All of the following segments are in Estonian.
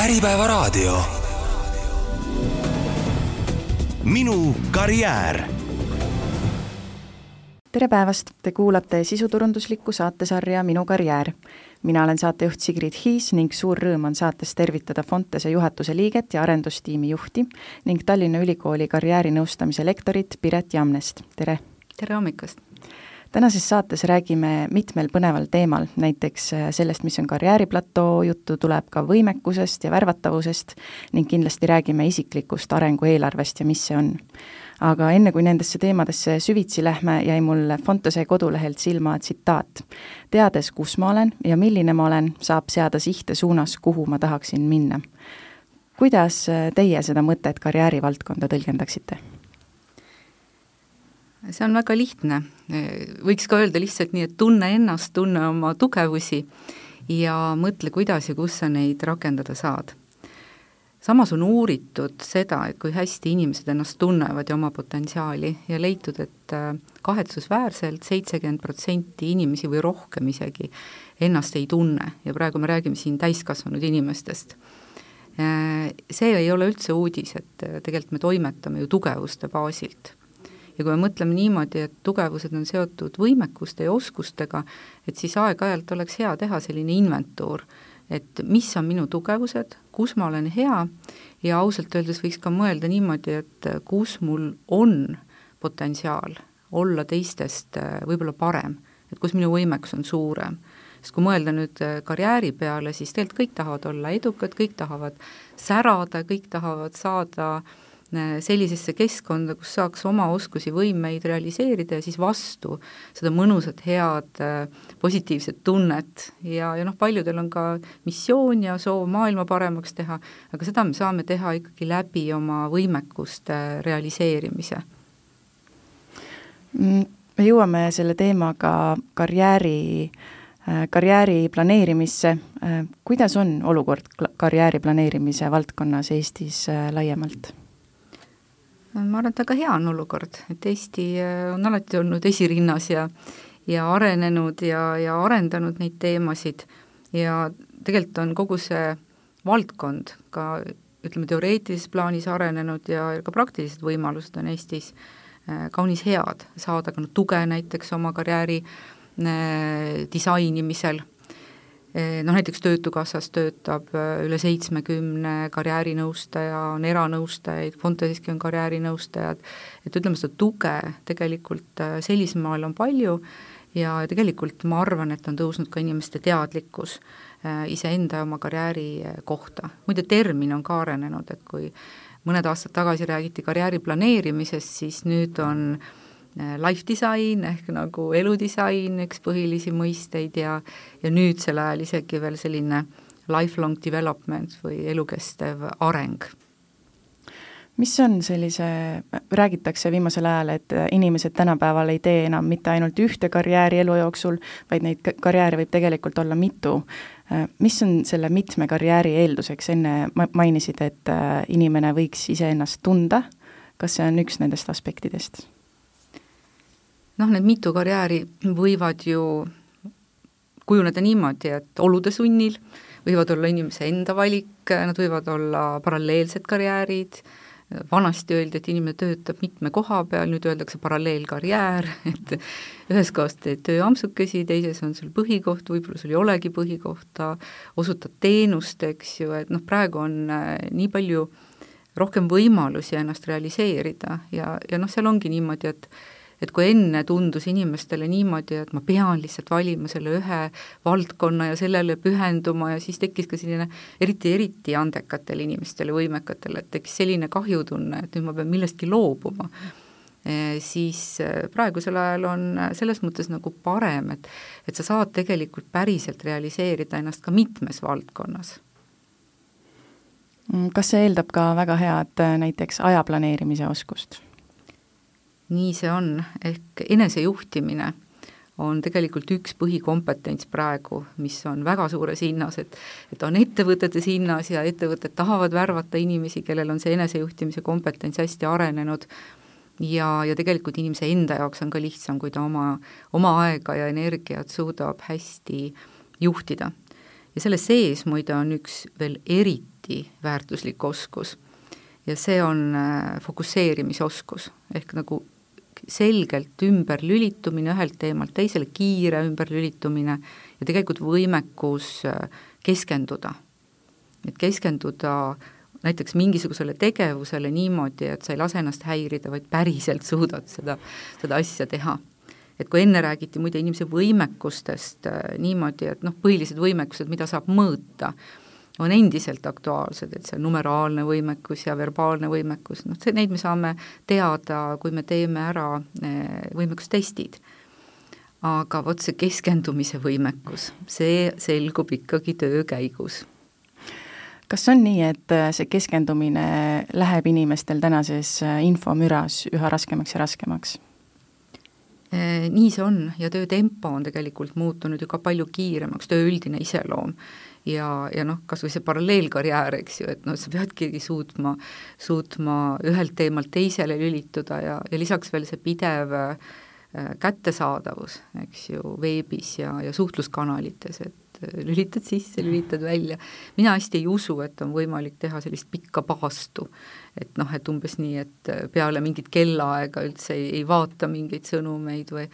Äripäevaraadio. minu karjäär. tere päevast, te kuulate sisuturunduslikku saatesarja Minu karjäär. mina olen saatejuht Sigrid Hiis ning suur rõõm on saates tervitada Fontese juhatuse liiget ja arendustiimi juhti ning Tallinna Ülikooli karjäärinõustamise lektorit Piret Jamnest, tere! tere hommikust! Tänases saates räägime mitmel põneval teemal, näiteks äh, sellest, mis on karjääriplatoo, juttu tuleb ka võimekusest ja värvatavusest ning kindlasti räägime isiklikust arengueelarvest ja mis see on. aga enne, kui nendesse teemadesse süvitsi lähme, jäi mul Fontose kodulehelt silma tsitaat. teades, kus ma olen ja milline ma olen, saab seada sihte suunas, kuhu ma tahaksin minna. kuidas äh, teie seda mõtet karjäärivaldkonda tõlgendaksite? see on väga lihtne, võiks ka öelda lihtsalt nii, et tunne ennast, tunne oma tugevusi ja mõtle, kuidas ja kus sa neid rakendada saad. samas on uuritud seda, et kui hästi inimesed ennast tunnevad ja oma potentsiaali ja leitud, et äh, kahetsusväärselt seitsekümmend protsenti inimesi või rohkem isegi ennast ei tunne ja praegu me räägime siin täiskasvanud inimestest äh, see ei ole üldse uudis, et tegelikult me toimetame ju tugevuste baasilt ja kui me mõtleme niimoodi, et tugevused on seotud võimekuste ja oskustega, et siis aeg-ajalt oleks hea teha selline inventuur, et mis on minu tugevused, kus ma olen hea ja ausalt öeldes võiks ka mõelda niimoodi, et kus mul on potentsiaal olla teistest äh, võib-olla parem, et kus minu võimekus on suurem. Sest kui mõelda nüüd äh, karjääri peale, siis tegelikult kõik tahavad olla edukad, kõik tahavad särada, kõik tahavad saada äh, sellisesse keskkonda, kus saaks oma oskusi, võimeid realiseerida ja siis vastu seda mõnusat, head, äh, positiivset tunnet ja, ja noh, paljudel on ka missioon ja soov maailma paremaks teha, aga seda me saame teha ikkagi läbi oma võimekuste realiseerimise. Mm, me jõuame selle teemaga karjääri äh, karjääri planeerimisse, kuidas on olukord karjääri planeerimise valdkonnas Eestis laiemalt? Ma arvan, et väga hea on olukord, et Eesti äh, on alati olnud esirinnas ja ja arenenud ja, ja arendanud neid teemasid. Ja tegelikult on kogu see valdkond ka ütleme, teoreetilises plaanis arenenud ja ka praktilised võimalused on Eestis äh, kaunis head, saada ka tuge näiteks oma karjääri äh, disainimisel noh näiteks Töötukassas töötab eh, üle seitsmekümne karjäärinõustaja, on eranõustajaid, Fonteseski on karjäärinõustajad, et ütleme, seda tuge tegelikult eh, sellisel moel on palju ja tegelikult ma arvan, et on tõusnud ka inimeste teadlikkus iseenda ja oma karjääri kohta. muide, termin on ka arenenud, et kui mõned aastad tagasi räägiti karjääri planeerimisest, siis nüüd on Äh, life design ehk nagu eludisain, üks põhilisi mõisteid ja ja nüüdsel ajal isegi veel selline lifelong development või elukestev areng. mis on sellise, räägitakse viimasel ajal, et inimesed tänapäeval ei tee enam mitte ainult ühte karjääri elu jooksul, vaid neid karjääre võib tegelikult olla mitu. Äh, mis on selle mitme karjääri eelduseks, enne mainisid, et äh, inimene võiks iseennast tunda, kas see on üks nendest aspektidest? Noh, need mitu karjääri võivad ju kujuneda niimoodi, et olude sunnil võivad olla inimese enda valik, nad võivad olla paralleelsed karjäärid, vanasti öeldi, et inimene töötab mitme koha peal, nüüd öeldakse paralleelkarjäär, et ühes kohas teed tööampsukesi, teises on sul põhikoht, võib-olla sul ei olegi põhikohta, osutad teenust, eks ju, et noh, praegu on äh, nii palju rohkem võimalusi ennast realiseerida ja, ja noh, seal ongi niimoodi, et et kui enne tundus inimestele niimoodi, et ma pean lihtsalt valima selle ühe valdkonna ja sellele pühenduma ja siis tekkis ka selline eriti, eriti andekatel inimestel ja võimekatel, et tekkis selline kahjutunne, et nüüd ma pean millestki loobuma e, siis e, praegusel ajal on selles mõttes nagu parem, et et sa saad tegelikult päriselt realiseerida ennast ka mitmes valdkonnas mm, kas see eeldab ka väga head näiteks aja planeerimise oskust? Nii see on, ehk enesejuhtimine on tegelikult üks põhikompetents praegu, mis on väga suures hinnas, et et on ettevõtetes hinnas ja ettevõtted tahavad värvata inimesi, kellel on see enesejuhtimise kompetents hästi arenenud. Ja, ja tegelikult inimese enda jaoks on ka lihtsam, kui ta oma, oma aega ja energiat suudab hästi juhtida. ja selle sees muide on üks veel eriti väärtuslik oskus. Ja see on äh, fokusseerimisoskus, ehk nagu selgelt ümberlülitumine ühelt teemalt teisele, kiire ümberlülitumine ja tegelikult võimekus äh, keskenduda. et keskenduda näiteks mingisugusele tegevusele niimoodi, et sa ei lase ennast häirida, vaid päriselt suudad seda, seda asja teha. et kui enne räägiti muide inimese võimekustest äh, niimoodi, et noh, põhilised võimekused, mida saab mõõta, on endiselt aktuaalsed, et see numeraalne võimekus ja verbaalne võimekus, noh, see, neid me saame teada, kui me teeme ära eh, võimekustestid. aga vot see keskendumise võimekus, see selgub ikkagi töö käigus kas on nii, et eh, see keskendumine läheb inimestel tänases eh, infomüras üha raskemaks ja raskemaks? Nii see on ja töö tempo on tegelikult muutunud ju ka palju kiiremaks, töö üldine iseloom ja, ja noh, kas või see paralleelkarjäär, eks ju, et noh, sa peadki suutma, suutma ühelt teemalt teisele lülituda ja, ja lisaks veel see pidev äh, kättesaadavus, eks ju, veebis ja, ja suhtluskanalites, et äh, lülitad sisse, lülitad välja. mina hästi ei usu, et on võimalik teha sellist pikka paastu. et noh, et umbes nii, et peale mingit kellaaega üldse ei, ei vaata mingeid sõnumeid või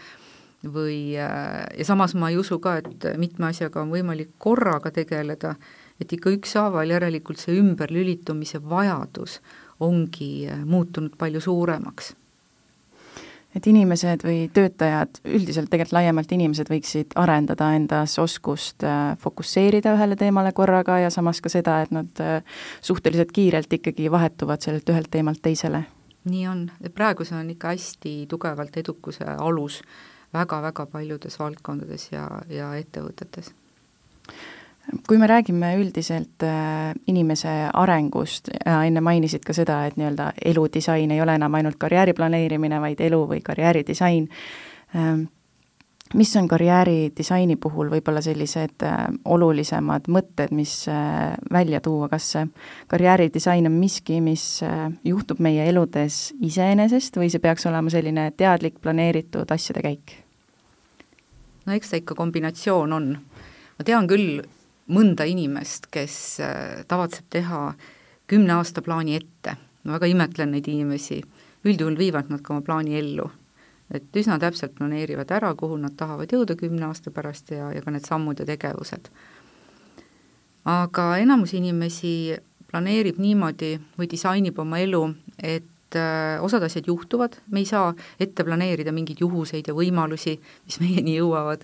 või, äh, ja samas ma ei usu ka, et mitme asjaga on võimalik korraga tegeleda, et ikka ükshaaval järelikult see ümberlülitumise vajadus ongi äh, muutunud palju suuremaks. Et inimesed või töötajad, üldiselt tegelikult laiemalt inimesed võiksid arendada endas oskust äh, fokusseerida ühele teemale korraga ja samas ka seda, et nad suhteliselt kiirelt ikkagi vahetuvad sellelt ühelt teemalt teisele. nii on, praegu see on ikka hästi tugevalt edukuse alus väga-väga paljudes valdkondades ja, ja ettevõtetes. Kui me räägime üldiselt äh, inimese arengust enne mainisid ka seda, et nii-öelda eludisain ei ole enam ainult karjääri planeerimine, vaid elu või karjääridisain ähm,, mis on karjääridisaini puhul võib-olla sellised äh, olulisemad mõtted, mis äh, välja tuua, kas karjääridisain on miski, mis äh, juhtub meie eludes iseenesest või see peaks olema selline teadlik planeeritud asjade käik? no eks ta ikka kombinatsioon on. ma tean küll mõnda inimest, kes äh, tavatseb teha kümne aasta plaani ette, ma väga imetlen neid inimesi, üldjuhul viivad nad ka oma plaani ellu. Et üsna täpselt planeerivad ära, kuhu nad tahavad jõuda kümne aasta pärast ja, ja ka need sammud ja tegevused. aga enamus inimesi planeerib niimoodi või disainib oma elu, et äh, osad asjad juhtuvad, me ei saa ette planeerida mingeid juhuseid ja võimalusi, mis meieni jõuavad.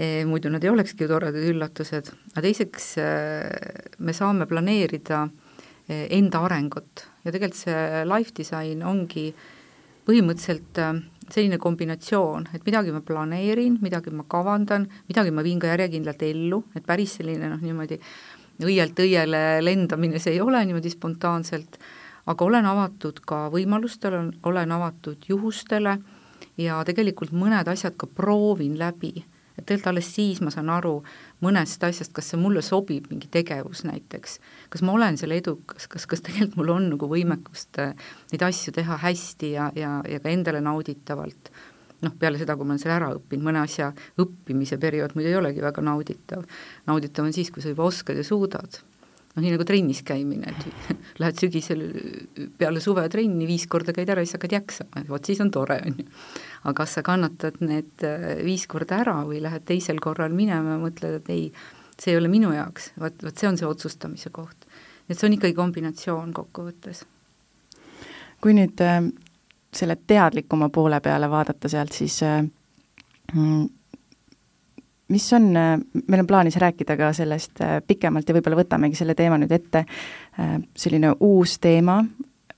E,, muidu nad ei olekski ju toredad üllatused, aga teiseks äh, me saame planeerida e, enda arengut. Ja tegelikult see life design ongi põhimõtteliselt äh, selline kombinatsioon, et midagi ma planeerin, midagi ma kavandan, midagi ma viin ka järjekindlalt ellu, et päris selline noh, niimoodi õielt õiele lendamine see ei ole niimoodi spontaanselt aga olen avatud ka võimalustele, olen avatud juhustele ja tegelikult mõned asjad ka proovin läbi. Et tegelikult alles siis ma saan aru mõnest asjast, kas see mulle sobib, mingi tegevus näiteks, kas ma olen selle edukas, kas, kas tegelikult mul on nagu võimekust äh, neid asju teha hästi ja, ja, ja ka endale nauditavalt? Noh, peale seda, kui ma olen selle ära õppinud, mõne asja õppimise periood muidu ei olegi väga nauditav. nauditav on siis, kui sa juba oskad ja suudad noh, nii nagu trennis käimine, et lähed sügisel peale suve trenni, viis korda käid ära, siis hakkad jaksama, vot siis on tore, on ju. aga kas sa kannatad need äh, viis korda ära või lähed teisel korral minema ja mõtled, et ei, see ei ole minu jaoks, vot, vot see on see otsustamise koht. et see on ikkagi kombinatsioon kokkuvõttes. kui nüüd äh, selle teadlikuma poole peale vaadata sealt, siis äh, mm, mis on, meil on plaanis rääkida ka sellest äh, pikemalt ja võib-olla võtamegi selle teema nüüd ette, äh, selline uus teema,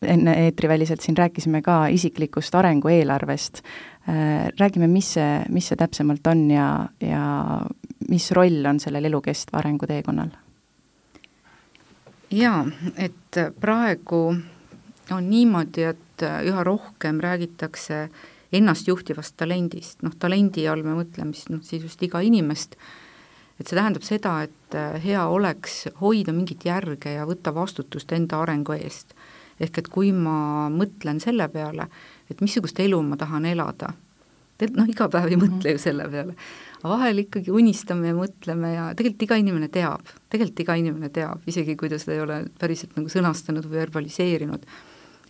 enne eetriväliselt siin rääkisime ka isiklikust arengueelarvest, äh, räägime, mis see, mis see täpsemalt on ja, ja mis roll on sellel elukestva arengu teekonnal? jaa, et praegu on niimoodi, et üha rohkem räägitakse äh, ennastjuhtivast talendist, noh talendi all me mõtleme siis noh, sisust iga inimest, et see tähendab seda, et äh, hea oleks hoida mingit järge ja võtta vastutust enda arengu eest. ehk et kui ma mõtlen selle peale, et missugust elu ma tahan elada, noh, iga päev ei mõtle ju selle peale. aga vahel ikkagi unistame ja mõtleme ja tegelikult iga inimene teab, tegelikult iga inimene teab, isegi kui ta seda ei ole päriselt nagu sõnastanud või verbaliseerinud,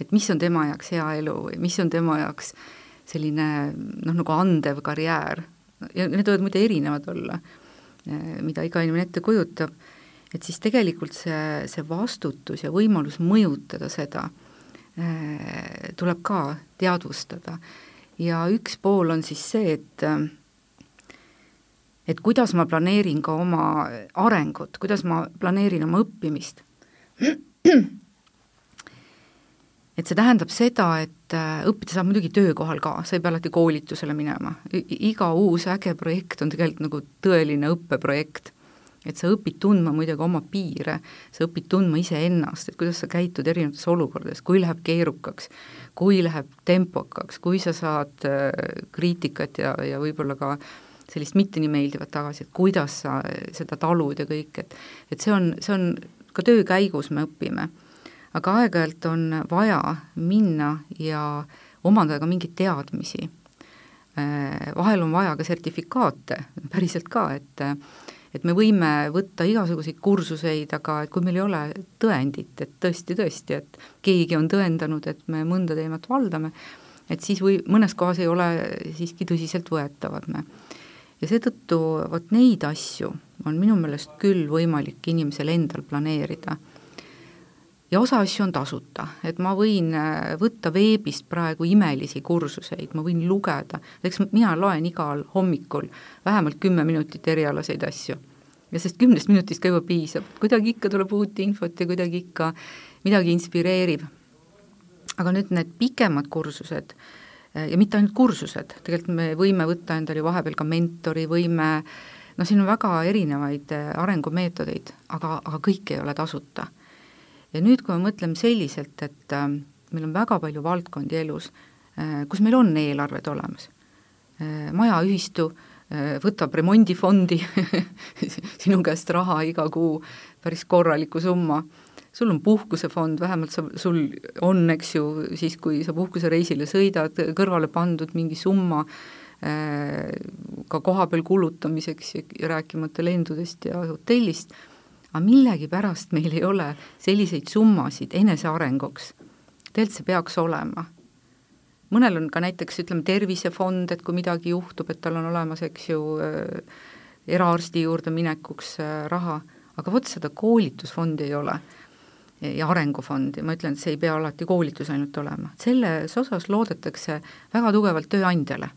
et mis on tema jaoks hea elu või mis on tema jaoks selline noh, nagu andev karjäär. Ja need võivad muide erinevad olla, mida iga inimene ette kujutab, et siis tegelikult see, see vastutus ja võimalus mõjutada seda äh, tuleb ka teadvustada. Ja üks pool on siis see, et et kuidas ma planeerin ka oma arengut, kuidas ma planeerin oma õppimist. Et see tähendab seda, et äh, õppida saab muidugi töökohal ka, sa ei pea alati koolitusele minema, iga uus äge projekt on tegelikult nagu tõeline õppeprojekt et sa õpid tundma muidugi oma piire, sa õpid tundma iseennast, et kuidas sa käitud erinevates olukordades, kui läheb keerukaks, kui läheb tempokaks, kui sa saad äh, kriitikat ja, ja võib-olla ka sellist mitte nii meeldivat tagasi, et kuidas sa seda talud ja kõik, et et see on, see on, ka töö käigus me õpime. Aga aeg-ajalt on vaja minna ja omandada ka mingeid teadmisi. Äh, vahel on vaja ka sertifikaate, päriselt ka, et et me võime võtta igasuguseid kursuseid, aga et kui meil ei ole tõendit, et tõesti, tõesti, et keegi on tõendanud, et me mõnda teemat valdame, et siis või mõnes kohas ei ole siiski tõsiseltvõetavad me. ja seetõttu vot neid asju on minu meelest küll võimalik inimesel endal planeerida ja osa asju on tasuta, et ma võin äh, võtta veebist praegu imelisi kursuseid, ma võin lugeda, eks mina loen igal hommikul vähemalt kümme minutit erialaseid asju. ja sellest kümnest minutist ka juba piisab, kuidagi ikka tuleb uut infot ja kuidagi ikka midagi inspireerib. aga nüüd need pikemad kursused äh, ja mitte ainult kursused, tegelikult me võime võtta endale ju vahepeal ka mentori, võime noh, siin on väga erinevaid äh, arengumeetodeid, aga, aga kõik ei ole tasuta ja nüüd, kui me mõtleme selliselt, et äh, meil on väga palju valdkondi elus äh,, kus meil on eelarved olemas. Äh,, majaühistu võtab remondifondi sinu käest raha iga kuu, päris korraliku summa, sul on puhkusefond, vähemalt sa, sul on, eks ju, siis kui sa puhkusereisile sõidad, kõrvale pandud mingi summa ka kohapeal kulutamiseks ja rääkimata lendudest ja hotellist aga millegipärast meil ei ole selliseid summasid enesearenguks. tegelikult see peaks olema. mõnel on ka näiteks ütleme, tervisefond, et kui midagi juhtub, et tal on olemas, eks ju äh,, eraarsti juurde minekuks äh, raha, aga vot seda koolitusfondi ei ole. Ja arengufondi, ma ütlen, et see ei pea alati koolitus ainult olema, selles osas loodetakse väga tugevalt tööandjale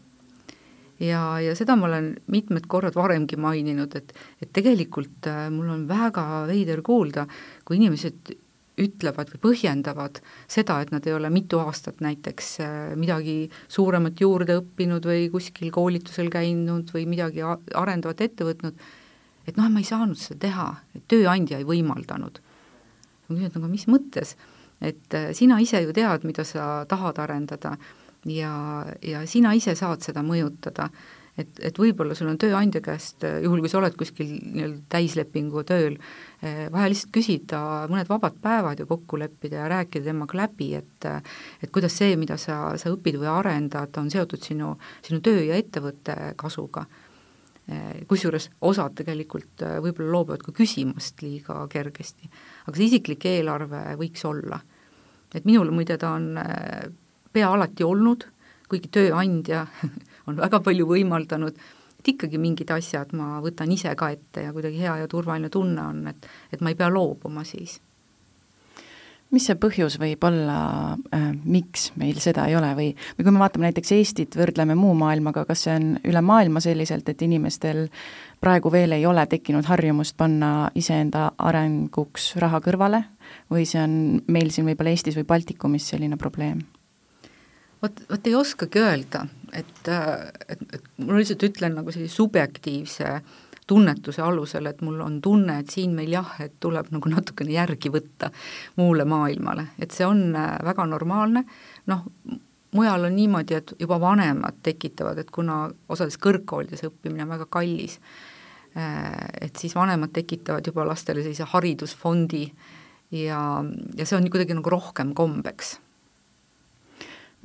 ja, ja seda ma olen mitmed korrad varemgi maininud, et, et tegelikult äh, mul on väga veider kuulda, kui inimesed ütlevad või põhjendavad seda, et nad ei ole mitu aastat näiteks äh, midagi suuremat juurde õppinud või kuskil koolitusel käinud või midagi arendavat ette võtnud, et noh, ma ei saanud seda teha, tööandja ei võimaldanud. ma küsin, et aga mis mõttes, et äh, sina ise ju tead, mida sa tahad arendada ja, ja sina ise saad seda mõjutada. et, et võib-olla sul on tööandja käest, juhul kui sa oled kuskil nii-öelda täislepingu tööl, eh, vaja lihtsalt küsida mõned vabad päevad ja kokku leppida ja rääkida temaga läbi, et et kuidas see, mida sa, sa õpid või arendad, on seotud sinu, sinu töö ja ettevõtte kasuga eh, kusjuures osad tegelikult eh, võib-olla loobuvad ka küsimast liiga kergesti. aga see isiklik eelarve võiks olla. et minul muide ta on pea alati olnud, kuigi tööandja on väga palju võimaldanud, et ikkagi mingid asjad ma võtan ise ka ette ja kuidagi hea ja turvaline tunne on, et, et ma ei pea loobuma siis. Mis see põhjus võib olla äh,, miks meil seda ei ole? Või, või kui me vaatame näiteks Eestit, võrdleme muu maailmaga, kas see on üle maailma selliselt, et inimestel praegu veel ei ole tekkinud harjumust panna iseenda arenguks raha kõrvale? Või see on meil siin võib-olla Eestis või Baltikumis selline probleem? Vot, vot ei oskagi öelda, et, et, et ma lihtsalt ütlen nagu sellise subjektiivse tunnetuse alusel, et mul on tunne, et siin meil jah, et tuleb nagu natukene järgi võtta muule maailmale, et see on äh, väga normaalne, noh, mujal on niimoodi, et juba vanemad tekitavad, et kuna osades kõrgkoolides õppimine on väga kallis, äh, et siis vanemad tekitavad juba lastele sellise haridusfondi ja, ja see on kuidagi nagu rohkem kombeks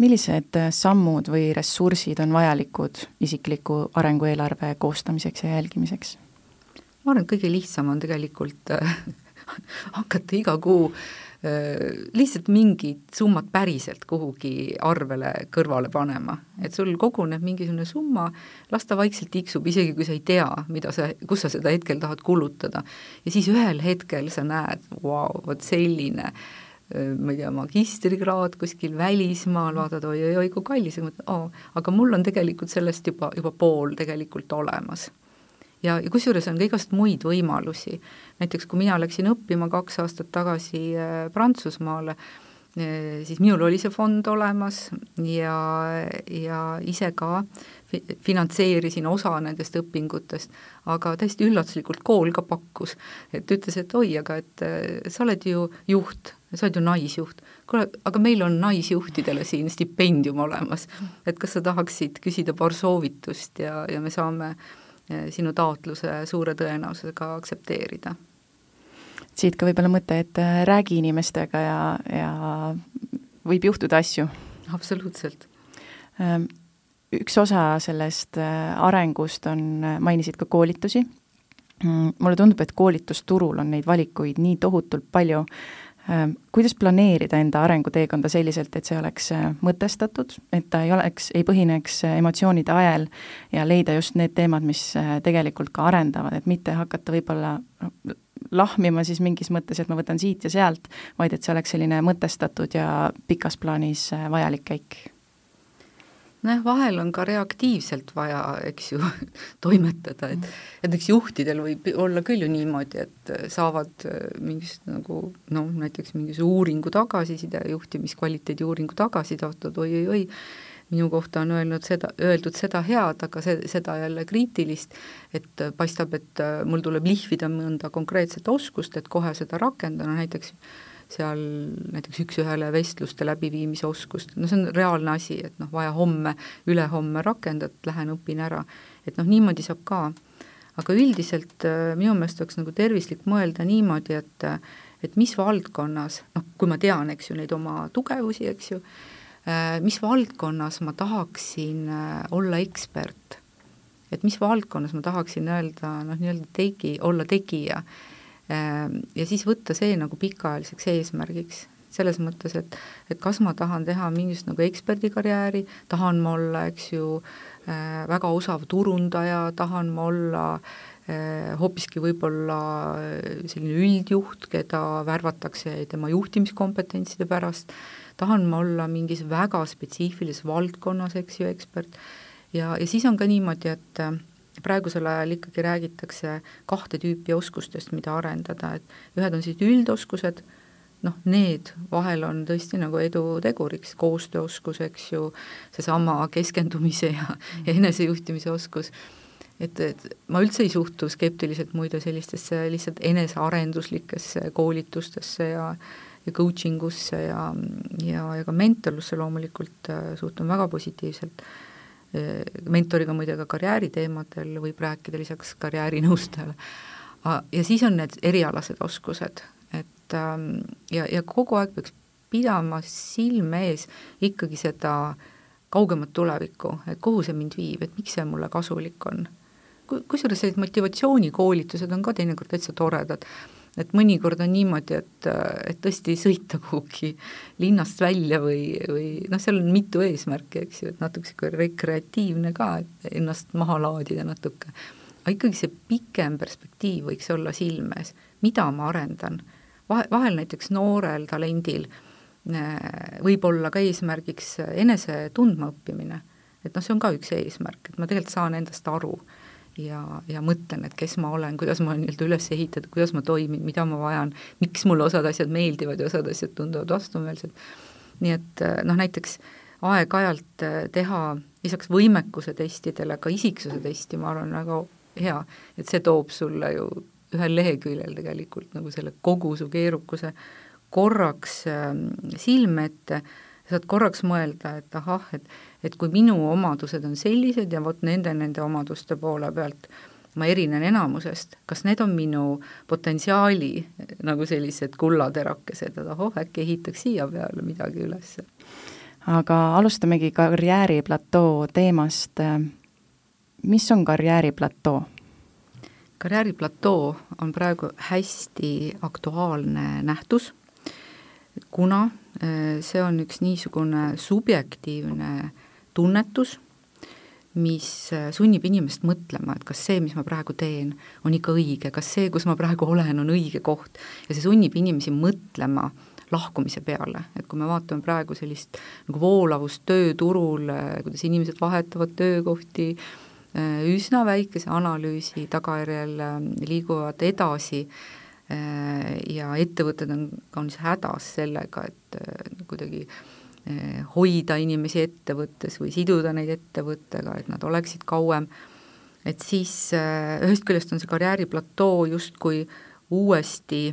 millised sammud või ressursid on vajalikud isikliku arengueelarve koostamiseks ja jälgimiseks? ma arvan, et kõige lihtsam on tegelikult hakata iga kuu äh, lihtsalt mingid summad päriselt kuhugi arvele kõrvale panema, et sul koguneb mingisugune summa, las ta vaikselt tiksub, isegi kui sa ei tea, mida sa, kus sa seda hetkel tahad kulutada. ja siis ühel hetkel sa näed, vau, vot selline äh, ma ei tea, magistrikraad kuskil välismaal, vaatad oi-oi-oi, kui kallis, aga mul on tegelikult sellest juba, juba pool tegelikult olemas ja, ja kusjuures on ka igast muid võimalusi. näiteks kui mina läksin õppima kaks aastat tagasi äh, Prantsusmaale, äh, siis minul oli see fond olemas ja, ja ise ka finantseerisin osa nendest õpingutest, aga täiesti üllatuslikult kool ka pakkus, et ütles, et oi, aga et äh, sa oled ju juht, sa oled ju naisjuht, kuule, aga meil on naisjuhtidele siin stipendium olemas, et kas sa tahaksid küsida paar soovitust ja, ja me saame äh, sinu taotluse suure tõenäosusega aktsepteerida. siit ka võib-olla mõte, et äh, räägi inimestega ja, ja võib juhtuda asju. absoluutselt. Ähm, üks osa sellest äh, arengust on, mainisid ka koolitusi, mm, mulle tundub, et koolitusturul on neid valikuid nii tohutult palju, kuidas planeerida enda arenguteekonda selliselt, et see oleks äh, mõtestatud, et ta ei oleks, ei põhineks äh, emotsioonide ajel ja leida just need teemad, mis tegelikult ka arendavad, et mitte hakata võib-olla lahmima siis mingis mõttes, et ma võtan siit ja sealt, vaid et see oleks selline mõtestatud ja pikas plaanis vajalik käik nojah, vahel on ka reaktiivselt vaja, eks ju, toimetada, et et näiteks juhtidel võib olla küll ju niimoodi, et saavad äh, mingist nagu noh, näiteks mingisuguse uuringu tagasiside, juhtimiskvaliteedi uuringu tagasisidet, oi-oi-oi, minu kohta on öelnud seda, öeldud seda head, aga see, seda jälle kriitilist, et paistab, et äh, mul tuleb lihvida mõnda konkreetset oskust, et kohe seda rakendada, näiteks seal näiteks üks-ühele vestluste läbiviimise oskust, no see on reaalne asi, et noh, vaja homme, ülehomme rakendada, lähen õpin ära. et noh, niimoodi saab ka. aga üldiselt äh, minu meelest oleks nagu tervislik mõelda niimoodi, et et mis valdkonnas, noh, kui ma tean, eks ju, neid oma tugevusi, eks ju, äh, mis valdkonnas ma tahaksin äh, olla ekspert, et mis valdkonnas ma tahaksin öelda noh, nii-öelda tegi, olla tegija ja siis võtta see nagu pikaajaliseks eesmärgiks, selles mõttes, et et kas ma tahan teha mingisugust nagu eksperdikarjääri, tahan ma olla, eks ju, äh, väga osav turundaja, tahan ma olla äh, hoopiski võib-olla äh, selline üldjuht, keda värvatakse tema juhtimiskompetentside pärast, tahan ma olla mingis väga spetsiifilises valdkonnas, eks ju, ekspert, ja, ja siis on ka niimoodi, et praegusel ajal ikkagi räägitakse kahte tüüpi oskustest, mida arendada, et ühed on sellised üldoskused, noh, need vahel on tõesti nagu eduteguriks, koostööoskus, eks ju, seesama keskendumise ja, ja enesejuhtimise oskus, et, et ma üldse ei suhtu skeptiliselt muide sellistesse lihtsalt enesearenduslikesse koolitustesse ja ja coaching usse ja, ja, ja ka mentorlusse loomulikult äh, suhtun väga positiivselt mentoriga muide ka karjääriteemadel võib rääkida lisaks karjäärinõustajale. ja siis on need erialased oskused, et ähm, ja, ja kogu aeg peaks pidama silme ees ikkagi seda kaugemat tulevikku, et kuhu see mind viib, et miks see mulle kasulik on. kusjuures sellised motivatsioonikoolitused on ka teinekord täitsa toredad et mõnikord on niimoodi, et, et tõesti sõita kuhugi linnast välja või, või noh, seal on mitu eesmärki, eks ju, et natuke niisugune rekreatiivne ka, et ennast maha laadida natuke. aga ikkagi see pikem perspektiiv võiks olla silme ees, mida ma arendan. vahe, vahel näiteks noorel talendil äh, võib olla ka eesmärgiks enese tundma õppimine. et noh, see on ka üks eesmärk, et ma tegelikult saan endast aru ja, ja mõtlen, et kes ma olen, kuidas ma olen nii-öelda üles ehitatud, kuidas ma toimin, mida ma vajan, miks mulle osad asjad meeldivad ja osad asjad tunduvad vastumeelsed. nii et noh, näiteks aeg-ajalt eh, teha lisaks võimekuse testidele ka isiksuse testi, ma arvan, väga hea, et see toob sulle ju ühel leheküljel tegelikult nagu selle kogu su keerukuse korraks äh, silme ette, saad korraks mõelda, et ahah, et et kui minu omadused on sellised ja vot nende, nende omaduste poole pealt ma erinen enamusest, kas need on minu potentsiaali nagu sellised kullaterakesed, et ahoh, äkki ehitaks siia peale midagi üles aga alustamegi karjääriplatoo teemast. mis on karjääriplatoo? karjääriplatoo on praegu hästi aktuaalne nähtus, kuna äh, see on üks niisugune subjektiivne tunnetus, mis äh, sunnib inimest mõtlema, et kas see, mis ma praegu teen, on ikka õige, kas see, kus ma praegu olen, on õige koht. Ja see sunnib inimesi mõtlema lahkumise peale, et kui me vaatame praegu sellist nagu voolavust tööturul, äh, kuidas inimesed vahetavad töökohti, üsna väikese analüüsi tagajärjel liiguvad edasi äh, ja ettevõtted on kaunis hädas sellega, et äh, kuidagi hoida inimesi ettevõttes või siduda neid ettevõttega, et nad oleksid kauem, et siis ühest küljest on see karjääriplatoo justkui uuesti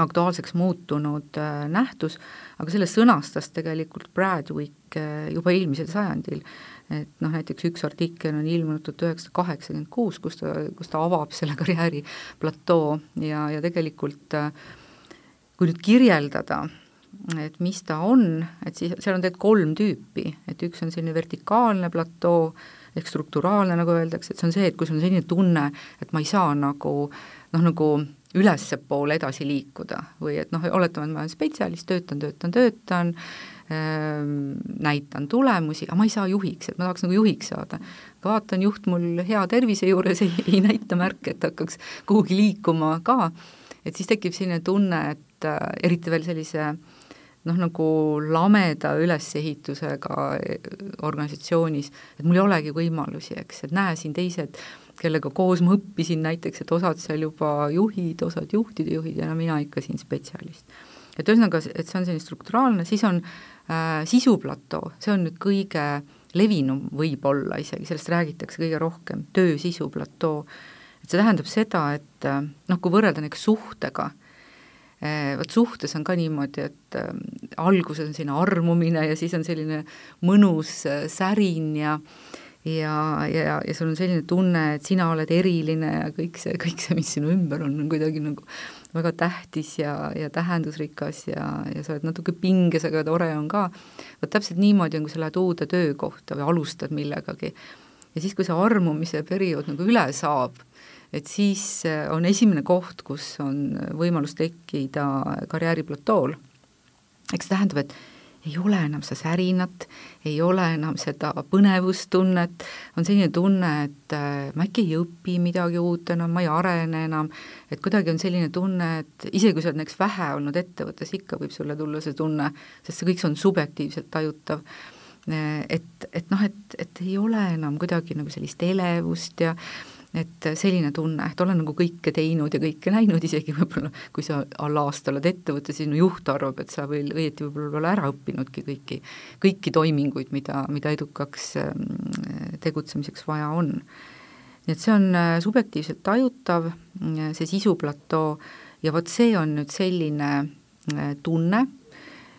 aktuaalseks muutunud nähtus, aga selle sõnastas tegelikult Bradwick juba eelmisel sajandil. Et noh, näiteks üks artikkel on ilmunud tuhat üheksasada kaheksakümmend kuus, kus ta, kus ta avab selle karjääri platoo ja, ja tegelikult äh, kui nüüd kirjeldada, et mis ta on, et siis seal on tegelikult kolm tüüpi, et üks on selline vertikaalne platoo, ehk strukturaalne, nagu öeldakse, et see on see, et kui sul on selline tunne, et ma ei saa nagu noh, nagu ülespoole edasi liikuda või et noh, oletame, et ma olen spetsialist, töötan, töötan, töötan, Ehm, näitan tulemusi, aga ma ei saa juhiks, et ma tahaks nagu juhiks saada. vaatan, juht mul hea tervise juures ei, ei näita märke, et hakkaks kuhugi liikuma ka, et siis tekib selline tunne, et äh, eriti veel sellise noh, nagu lameda ülesehitusega äh, organisatsioonis, et mul ei olegi võimalusi, eks, et näe siin teised, kellega koos ma õppisin näiteks, et osad seal juba juhid, osad juhtide juhid ja no mina ikka siin spetsialist. et ühesõnaga, et see on selline strukturaalne, siis on äh, äh, sisuplatoo, see on nüüd kõige levinum võib-olla isegi, sellest räägitakse kõige rohkem, töö sisuplatoo. et see tähendab seda, et äh, noh, kui võrrelda näiteks suhtega äh,, vot suhtes on ka niimoodi, et äh, alguses on selline armumine ja siis on selline mõnus äh, särin ja ja, ja, ja sul on selline tunne, et sina oled eriline ja kõik see, kõik see, mis sinu ümber on, on kuidagi nagu väga tähtis ja, ja tähendusrikas ja, ja sa oled natuke pinges, aga tore on ka. vot täpselt niimoodi on, kui sa lähed uude töökohta või alustad millegagi. ja siis, kui see armumise periood nagu üle saab, et siis äh, on esimene koht, kus on võimalus tekkida karjääriplatool. eks see tähendab, et ei ole enam seda särinat, ei ole enam seda põnevustunnet, on selline tunne, et äh, ma äkki ei õpi midagi uut enam, ma ei arene enam, et kuidagi on selline tunne, et isegi kui sa oled näiteks vähe olnud ettevõttes, ikka võib sulle tulla see tunne, sest see kõik on subjektiivselt tajutav, äh, et, et noh, et, et ei ole enam kuidagi nagu sellist elevust ja et selline tunne, et olen nagu kõike teinud ja kõike näinud, isegi võib-olla kui sa all aasta oled ettevõttes, sinu juht arvab, et sa veel õieti võib-olla pole ära õppinudki kõiki, kõiki toiminguid, mida, mida edukaks mm, tegutsemiseks vaja on. nii et see on äh, subjektiivselt tajutav, see sisuplatoo, ja vot see on nüüd selline äh, tunne,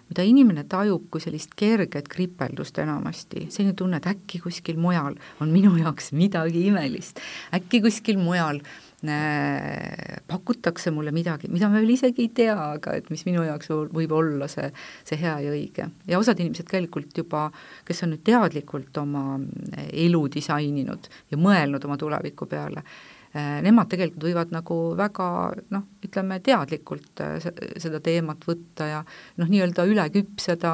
mida inimene tajub kui sellist kerget kripeldust enamasti, selline tunne, et äkki kuskil mujal on minu jaoks midagi imelist, äkki kuskil mujal äh, pakutakse mulle midagi, mida ma veel isegi ei tea, aga et mis minu jaoks võib olla see, see hea ja õige. ja osad inimesed tegelikult juba, kes on nüüd teadlikult oma elu disaininud ja mõelnud oma tuleviku peale, Äh, nemad tegelikult võivad nagu väga noh, ütleme teadlikult äh, seda teemat võtta ja noh, nii-öelda üle küpseda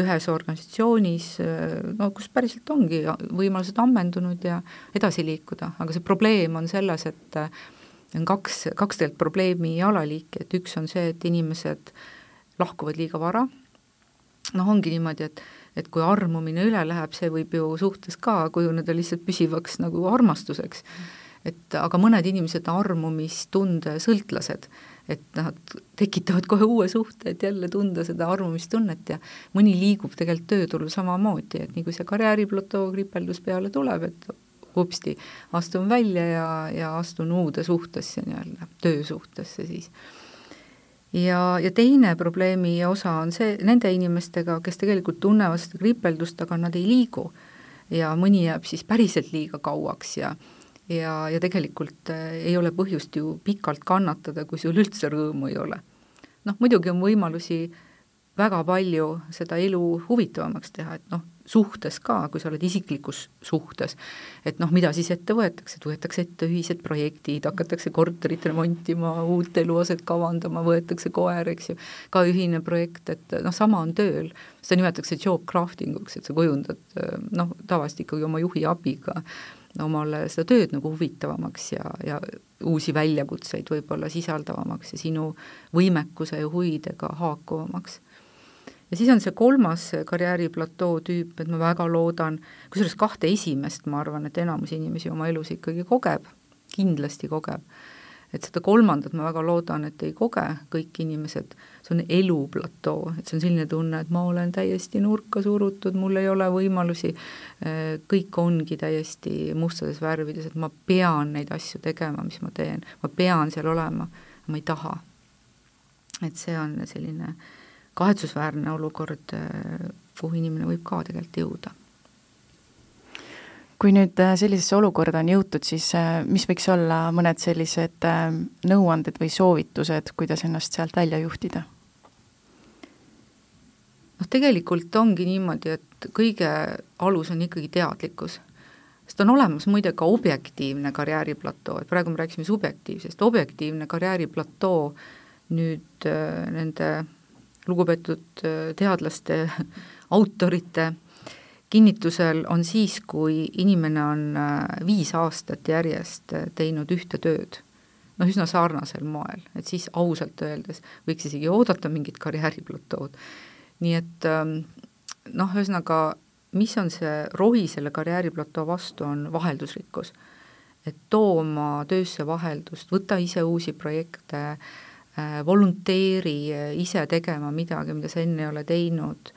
ühes organisatsioonis, äh, no kus päriselt ongi võimalused ammendunud ja edasi liikuda, aga see probleem on selles, et on kaks, kaks tegelikult probleemi alaliiki, et üks on see, et inimesed lahkuvad liiga vara, noh, ongi niimoodi, et et kui armumine üle läheb, see võib ju suhtes ka kujuneda lihtsalt püsivaks nagu armastuseks. Mm et aga mõned inimesed on armumistunde sõltlased, et nad tekitavad kohe uue suhte, et jälle tunda seda armumistunnet ja mõni liigub tegelikult tööturul samamoodi, et nii kui see karjääriplatoo kripeldus peale tuleb, et hopsti, astun välja ja, ja astun uude suhtesse nii-öelda, töösuhtesse siis. ja, ja teine probleemi osa on see, nende inimestega, kes tegelikult tunnevad seda kripeldust, aga nad ei liigu ja mõni jääb siis päriselt liiga kauaks ja ja, ja tegelikult äh, ei ole põhjust ju pikalt kannatada, kui sul üldse rõõmu ei ole. noh, muidugi on võimalusi väga palju seda elu huvitavamaks teha, et noh, suhtes ka, kui sa oled isiklikus suhtes, et noh, mida siis ette võetakse, et võetakse ette ühised projektid, hakatakse korterit remontima, uut eluaset kavandama, võetakse koer, eks ju, ka ühine projekt, et noh, sama on tööl. seda nimetatakse job crafting uks, et sa kujundad noh, tavaliselt ikkagi oma juhi abiga omale seda tööd nagu huvitavamaks ja, ja uusi väljakutseid võib-olla sisaldavamaks ja sinu võimekuse ja huvidega haakuvamaks ja siis on see kolmas karjääriplatoo tüüp, et ma väga loodan, kusjuures kahte esimest ma arvan, et enamus inimesi oma elus ikkagi kogeb, kindlasti kogeb. Et seda kolmandat ma väga loodan, et ei koge kõik inimesed, see on eluplatoo, et see on selline tunne, et ma olen täiesti nurka surutud, mul ei ole võimalusi, kõik ongi täiesti mustades värvides, et ma pean neid asju tegema, mis ma teen, ma pean seal olema, ma ei taha. et see on selline äh, kahetsusväärne olukord, kuhu inimene võib ka tegelikult jõuda. Kui nüüd äh, sellisesse olukorda on jõutud, siis äh, mis võiks olla mõned sellised äh, nõuanded või soovitused, kuidas ennast sealt välja juhtida? noh, tegelikult ongi niimoodi, et kõige alus on ikkagi teadlikkus sest on olemas muide ka objektiivne karjääriplatoo, et praegu me rääkisime subjektiivsest, objektiivne karjääriplatoo nüüd nende lugupeetud teadlaste, autorite kinnitusel on siis, kui inimene on äh, viis aastat järjest äh, teinud ühte tööd, noh, üsna sarnasel moel, et siis ausalt öeldes võiks isegi oodata mingit karjääriplatood. nii et ähm, noh, ühesõnaga, mis on see rohi selle karjääriplatoo vastu, on vaheldusrikkus. et too oma töösse vaheldust, võta ise uusi projekte äh,, volunteeri ise tegema midagi, mida sa enne ei ole teinud,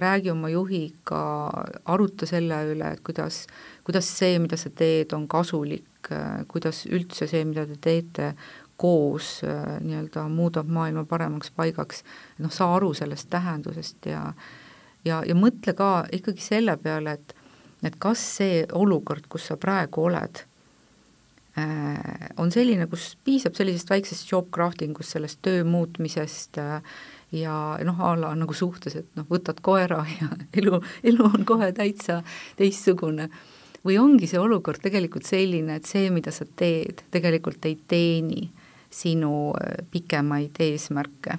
räägi oma juhiga, aruta selle üle, et kuidas, kuidas see, mida sa teed, on kasulik, kuidas üldse see, mida te teete, koos nii-öelda muudab maailma paremaks paigaks, noh, saa aru sellest tähendusest ja ja, ja mõtle ka ikkagi selle peale, et et kas see olukord, kus sa praegu oled, Äh, on selline, kus piisab sellisest väiksest job crafting ust, sellest töö muutmisest äh, ja noh, a la nagu suhtes, et noh, võtad koera ja elu, elu on kohe täitsa teistsugune. või ongi see olukord tegelikult selline, et see, mida sa teed, tegelikult ei teeni sinu äh, pikemaid eesmärke.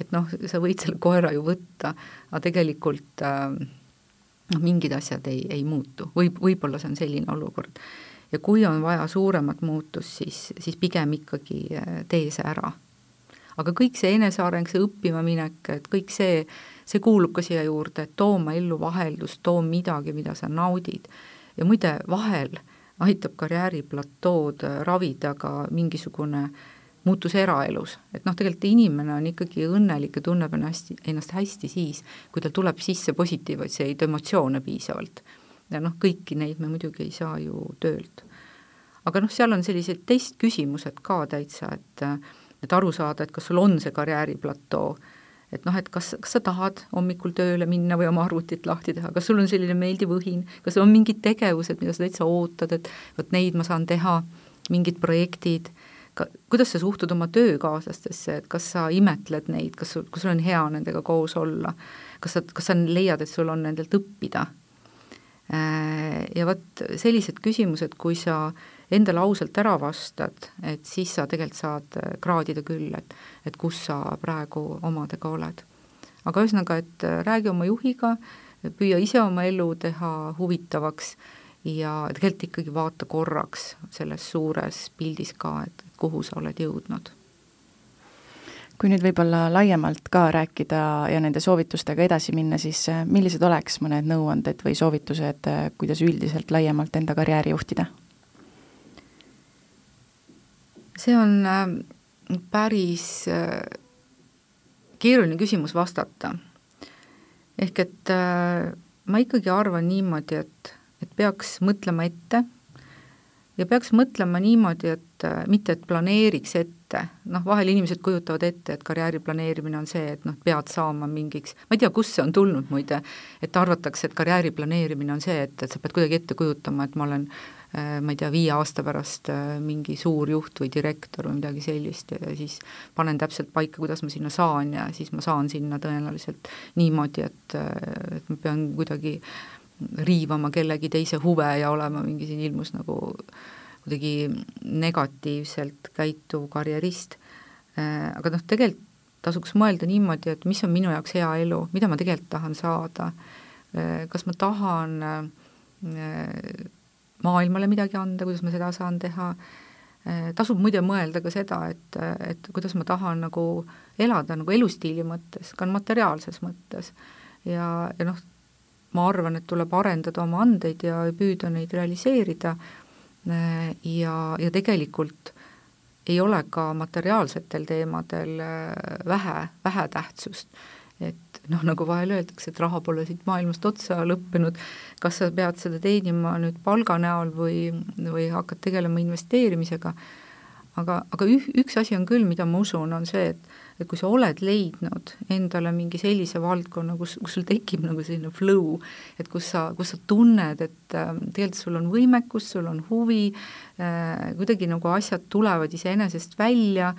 et noh, sa võid selle koera ju võtta, aga tegelikult noh, mingid asjad ei, ei muutu, võib, võib-olla see on selline olukord ja kui on vaja suuremat muutust, siis, siis pigem ikkagi äh, tee see ära. Aga kõik see eneseareng, see õppima minek, et kõik see, see kuulub ka siia juurde, et too oma ellu vaheldust, too midagi, mida sa naudid. ja muide, vahel aitab karjääriplatood äh, ravida ka mingisugune muutus eraelus, et noh, tegelikult inimene on ikkagi õnnelik ja tunneb ennast, ennast hästi siis, kui tal tuleb sisse positiivseid emotsioone piisavalt ja noh, kõiki neid me muidugi ei saa ju töölt. aga noh, seal on sellised testküsimused ka täitsa, et et aru saada, et kas sul on see karjääriplatoo, et noh, et kas, kas sa tahad hommikul tööle minna või oma arvutit lahti teha, kas sul on selline meeldiv õhin, kas on mingid tegevused, mida sa täitsa ootad, et vot neid ma saan teha, mingid projektid, ka kuidas sa suhtud oma töökaaslastesse, et kas sa imetled neid, kas sul, kas sul on hea nendega koos olla, kas sa, kas sa leiad, et sul on nendelt õppida? Äh, ja vot sellised küsimused, kui sa endale ausalt ära vastad, et siis sa tegelikult saad äh, kraadida küll, et, et kus sa praegu omadega oled. aga ühesõnaga, et äh, räägi oma juhiga, püüa ise oma elu teha huvitavaks ja tegelikult ikkagi vaata korraks selles suures pildis ka, et kuhu sa oled jõudnud kui nüüd võib-olla laiemalt ka rääkida ja nende soovitustega edasi minna, siis äh, millised oleks mõned nõuanded või soovitused, kuidas üldiselt laiemalt enda karjääri juhtida? See on äh, päris keeruline küsimus vastata. ehk et ma ikkagi arvan niimoodi, et, et peaks mõtlema ette ja peaks mõtlema niimoodi, et äh, mitte, et planeeriks ette, noh, vahel inimesed kujutavad ette, et karjääri planeerimine on see, et noh, pead saama mingiks, ma ei tea, kust see on tulnud muide, et arvatakse, et karjääri planeerimine on see, et, et sa pead kuidagi ette kujutama, et ma olen äh, ma ei tea, viie aasta pärast äh, mingi suur juht või direktor või midagi sellist ja siis panen täpselt paika, kuidas ma sinna saan ja siis ma saan sinna tõenäoliselt niimoodi, et, et ma pean kuidagi riivama kellegi teise huve ja olema mingi siin ilmus nagu kuidagi negatiivselt käituv karjerist. aga noh, tegelikult tasuks mõelda niimoodi, et mis on minu jaoks hea elu, mida ma tegelikult tahan saada, kas ma tahan äh, maailmale midagi anda, kuidas ma seda saan teha, äh, tasub muide mõelda ka seda, et, et kuidas ma tahan nagu elada nagu elustiili mõttes, ka materiaalses mõttes. ja, ja noh, ma arvan, et tuleb arendada oma andeid ja püüda neid realiseerida äh, ja, ja tegelikult ei ole ka materiaalsetel teemadel äh, vähe, vähetähtsust. Noh, nagu vahel öeldakse, et raha pole siit maailmast otsa lõppenud, kas sa pead seda teenima nüüd palga näol või, või hakkad tegelema investeerimisega, aga, aga üh, üks asi on küll, mida ma usun, on see, et et kui sa oled leidnud endale mingi sellise valdkonna, kus, kus sul tekib nagu selline flow, et kus sa, kus sa tunned, et äh, tegelikult sul on võimekus, sul on huvi äh,, kuidagi nagu asjad tulevad iseenesest välja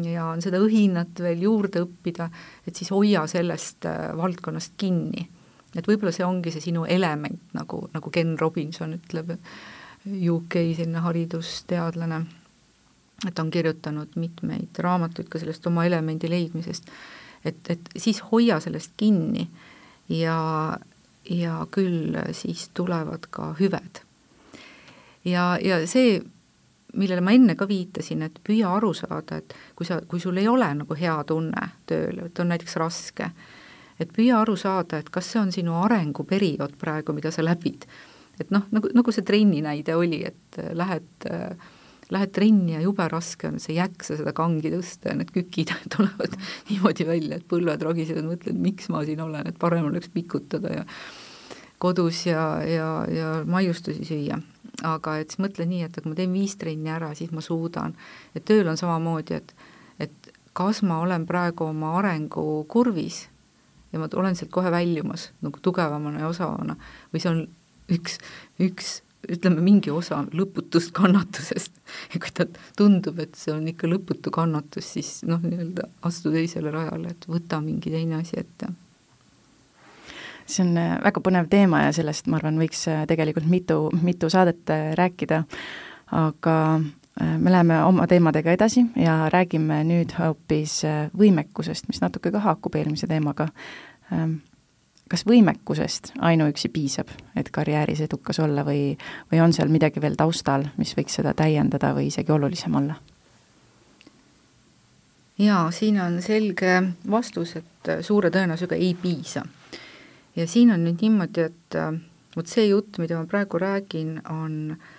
ja on seda õhinat veel juurde õppida, et siis hoia sellest äh, valdkonnast kinni. et võib-olla see ongi see sinu element, nagu, nagu Ken Robinson ütleb, UK selline haridusteadlane et ta on kirjutanud mitmeid raamatuid ka sellest oma elemendi leidmisest, et, et siis hoia sellest kinni ja, ja küll siis tulevad ka hüved. ja, ja see, millele ma enne ka viitasin, et püüa aru saada, et kui sa, kui sul ei ole nagu hea tunne tööl, et on näiteks raske, et püüa aru saada, et kas see on sinu arenguperiood praegu, mida sa läbid. et noh, nagu, nagu see trenni näide oli, et lähed äh, lähed trenni ja jube raske on, sa ei jaksa seda kangi tõsta ja need kükid tulevad niimoodi välja, et põlved ragisevad, mõtled, miks ma siin olen, et parem oleks pikutada ja kodus ja, ja, ja maiustusi süüa. Aga et siis mõtle nii, et kui ma teen viis trenni ära, siis ma suudan. et tööl on samamoodi, et, et kas ma olen praegu oma arengukurvis ja ma olen sealt kohe väljumas nagu tugevamana ja osavana või see on üks, üks ütleme, mingi osa lõputust kannatusest ja kui ta tundub, et see on ikka lõputu kannatus, siis noh, nii-öelda astu teisele rajale, et võta mingi teine asi ette. See on äh, väga põnev teema ja sellest, ma arvan, võiks äh, tegelikult mitu, mitu saadet äh, rääkida, aga me läheme oma teemadega edasi ja räägime nüüd hoopis võimekusest, mis natuke ka haakub eelmise teemaga ähm, kas võimekusest ainuüksi piisab, et karjääris edukas olla või, või on seal midagi veel taustal, mis võiks seda täiendada või isegi olulisem olla? jaa, siin on selge vastus, et suure tõenäosusega ei piisa. Ja siin on nüüd niimoodi, et vot see jutt, mida ma praegu räägin, on äh,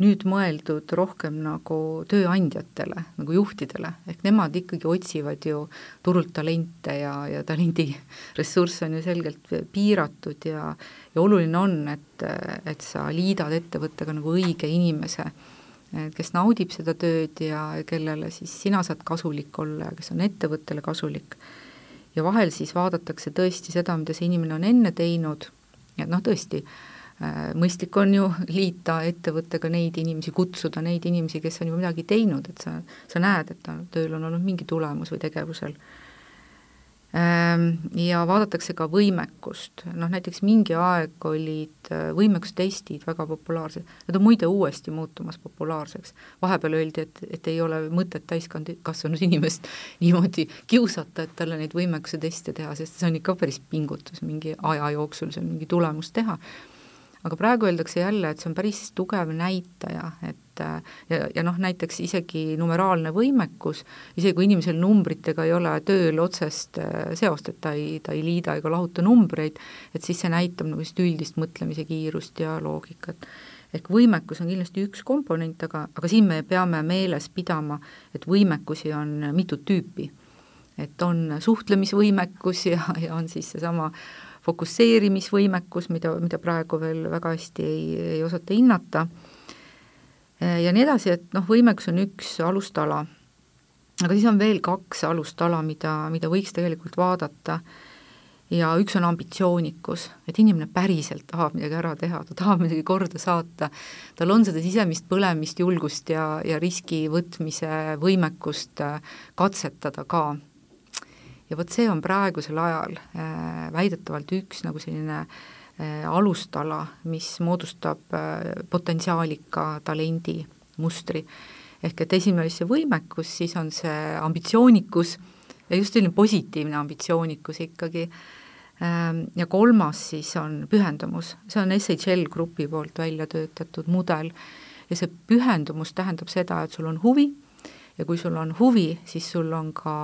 nüüd mõeldud rohkem nagu tööandjatele, nagu juhtidele, ehk nemad ikkagi otsivad ju turult talente ja, ja talendi ressurss on ju selgelt piiratud ja ja oluline on, et, et sa liidad ettevõttega nagu õige inimese, kes naudib seda tööd ja kellele siis sina saad kasulik olla ja kes on ettevõttele kasulik. Ja vahel siis vaadatakse tõesti seda, mida see inimene on enne teinud, ja noh, tõesti äh, mõistlik on ju liita ettevõttega neid inimesi, kutsuda neid inimesi, kes on juba midagi teinud, et sa, sa näed, et tööl on olnud mingi tulemus või tegevusel. Ähm, ja vaadatakse ka võimekust, noh näiteks mingi aeg olid äh, võimekustestid väga populaarsed, need on muide uuesti muutumas populaarseks. vahepeal öeldi, et, et ei ole mõtet täiskasvanud inimest niimoodi kiusata, et talle neid võimekuse teste teha, sest see on ikka päris pingutus mingi aja jooksul seal mingi tulemus teha aga praegu öeldakse jälle, et see on päris tugev näitaja, et ja, ja noh, näiteks isegi numeraalne võimekus, isegi kui inimesel numbritega ei ole tööl otsest äh, seost, et ta ei, ta ei liida ega lahuta numbreid, et siis see näitab nagu sellist üldist mõtlemise kiirust ja loogikat ehk võimekus on kindlasti üks komponent, aga, aga siin me peame meeles pidama, et võimekusi on mitut tüüpi. et on suhtlemisvõimekus ja, ja on siis seesama äh, fokusseerimisvõimekus, mida, mida praegu veel väga hästi ei, ei osata hinnata, ja nii edasi, et noh, võimekus on üks alustala. aga siis on veel kaks alustala, mida, mida võiks tegelikult vaadata ja üks on ambitsioonikus, et inimene päriselt tahab midagi ära teha, ta tahab midagi korda saata, tal on seda sisemist põlemist, julgust ja, ja riski võtmise võimekust äh, katsetada ka. Ja vot see on praegusel ajal äh, väidetavalt üks nagu selline äh, alustala, mis moodustab äh, potentsiaalika talendi mustri. ehk et esimene oli see võimekus, siis on see ambitsioonikus ja just selline positiivne ambitsioonikus ikkagi. Äh,, Ehm, ja kolmas siis on pühendumus, see on SHL grupi poolt välja töötatud mudel. Ja see pühendumus tähendab seda, et sul on huvi ja kui sul on huvi, siis sul on ka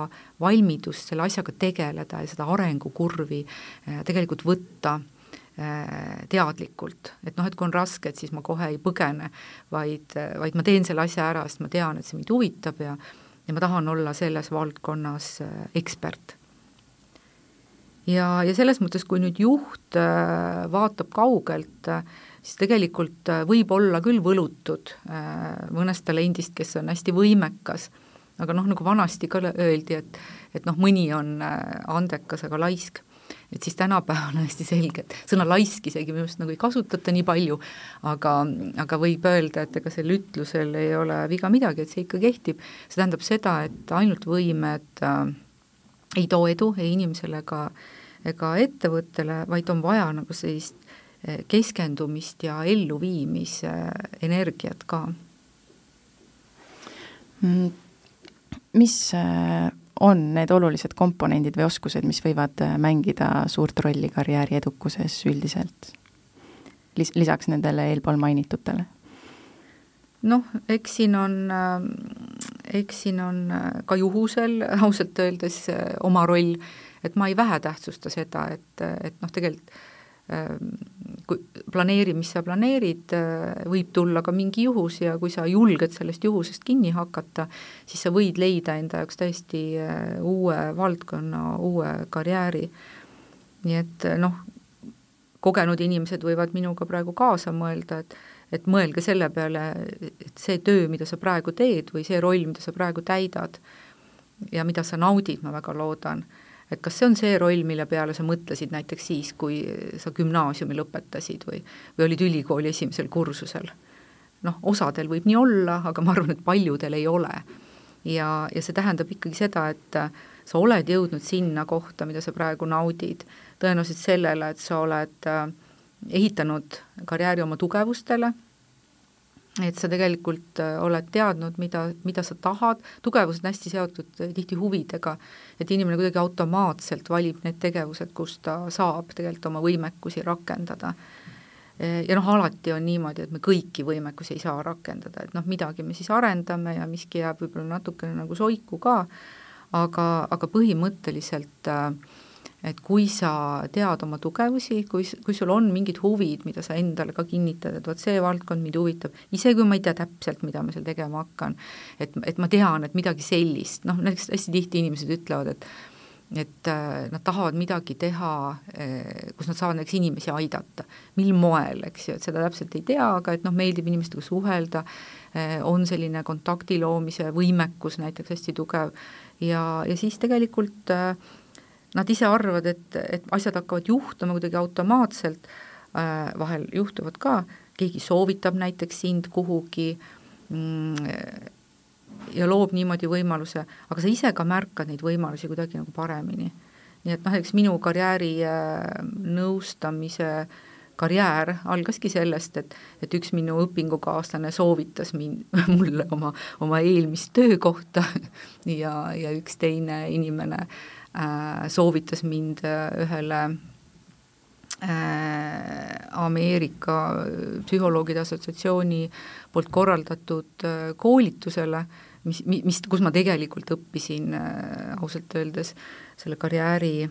valmidus selle asjaga tegeleda ja seda arengukurvi eh, tegelikult võtta eh, teadlikult, et noh, et kui on raske, et siis ma kohe ei põgene, vaid, vaid ma teen selle asja ära, sest ma tean, et see mind huvitab ja ja ma tahan olla selles valdkonnas ekspert. Ja, ja selles mõttes, kui nüüd juht äh, vaatab kaugelt, äh, siis tegelikult äh, võib olla küll võlutud mõnest talendist, kes on hästi võimekas, aga noh, nagu vanasti ka öeldi, et et noh, mõni on andekas, aga laisk. Et siis tänapäeval on hästi selge, et sõna laisk isegi minu arust nagu ei kasutata nii palju, aga, aga võib öelda, et ega sel ütlusel ei ole viga midagi, et see ikka kehtib, see tähendab seda, et ainult võimed äh, ei too edu ei inimesele ega äh, ega ettevõttele, vaid on vaja nagu sellist keskendumist ja elluviimise energiat ka. Mm, mis eh, on need olulised komponendid või oskused, mis võivad eh, mängida suurt rolli karjääri edukuses üldiselt? Lis-, lisaks nendele eelpool mainitutele? noh, eks siin on, eks siin on ka juhusel ausalt öeldes oma roll et ma ei vähetähtsusta seda, et, et noh, tegelikult kui planeeri, mis sa planeerid, äh, võib tulla ka mingi juhus ja kui sa julged sellest juhusest kinni hakata, siis sa võid leida enda jaoks täiesti äh, uue valdkonna, uue karjääri. nii et äh, noh, kogenud inimesed võivad minuga praegu kaasa mõelda, et et mõelge selle peale, et see töö, mida sa praegu teed või see roll, mida sa praegu täidad ja mida sa naudid, ma väga loodan et kas see on see roll, mille peale sa mõtlesid näiteks siis, kui sa gümnaasiumi lõpetasid või, või olid ülikooli esimesel kursusel? noh, osadel võib nii olla, aga ma arvan, et paljudel ei ole. ja, ja see tähendab ikkagi seda, et sa oled jõudnud sinna kohta, mida sa praegu naudid, tõenäoliselt sellele, et sa oled äh, ehitanud karjääri oma tugevustele et sa tegelikult äh, oled teadnud, mida, mida sa tahad, tugevus on hästi seotud äh, tihti huvidega, et inimene kuidagi automaatselt valib need tegevused, kus ta saab tegelikult oma võimekusi rakendada. Äh, ja noh, alati on niimoodi, et me kõiki võimekusi ei saa rakendada, et noh, midagi me siis arendame ja miski jääb võib-olla natukene nagu soiku ka, aga, aga põhimõtteliselt äh, et kui sa tead oma tugevusi, kui, kui sul on mingid huvid, mida sa endale ka kinnitad, et vot see valdkond mind huvitab, isegi kui ma ei tea täpselt, mida ma seal tegema hakkan, et, et ma tean, et midagi sellist, noh näiteks hästi tihti inimesed ütlevad, et et äh, nad tahavad midagi teha, äh, kus nad saavad näiteks inimesi aidata. mil moel, eks ju, et seda täpselt ei tea, aga et noh, meeldib inimestega suhelda, äh, on selline kontakti loomise võimekus näiteks hästi tugev ja, ja siis tegelikult äh, nad ise arvavad, et, et asjad hakkavad juhtuma kuidagi automaatselt äh,, vahel juhtuvad ka, keegi soovitab näiteks sind kuhugi mm, ja loob niimoodi võimaluse, aga sa ise ka märkad neid võimalusi kuidagi nagu paremini. nii et noh, eks minu karjääri äh, nõustamise karjäär algaski sellest, et, et üks minu õpingukaaslane soovitas mind, mulle oma, oma eelmist töökohta ja, ja üks teine inimene äh, Äh, soovitas mind äh, ühele äh, Ameerika Psühholoogide Assotsiatsiooni poolt korraldatud koolitusele, mis, mis, kus ma tegelikult õppisin ausalt öeldes selle karjääri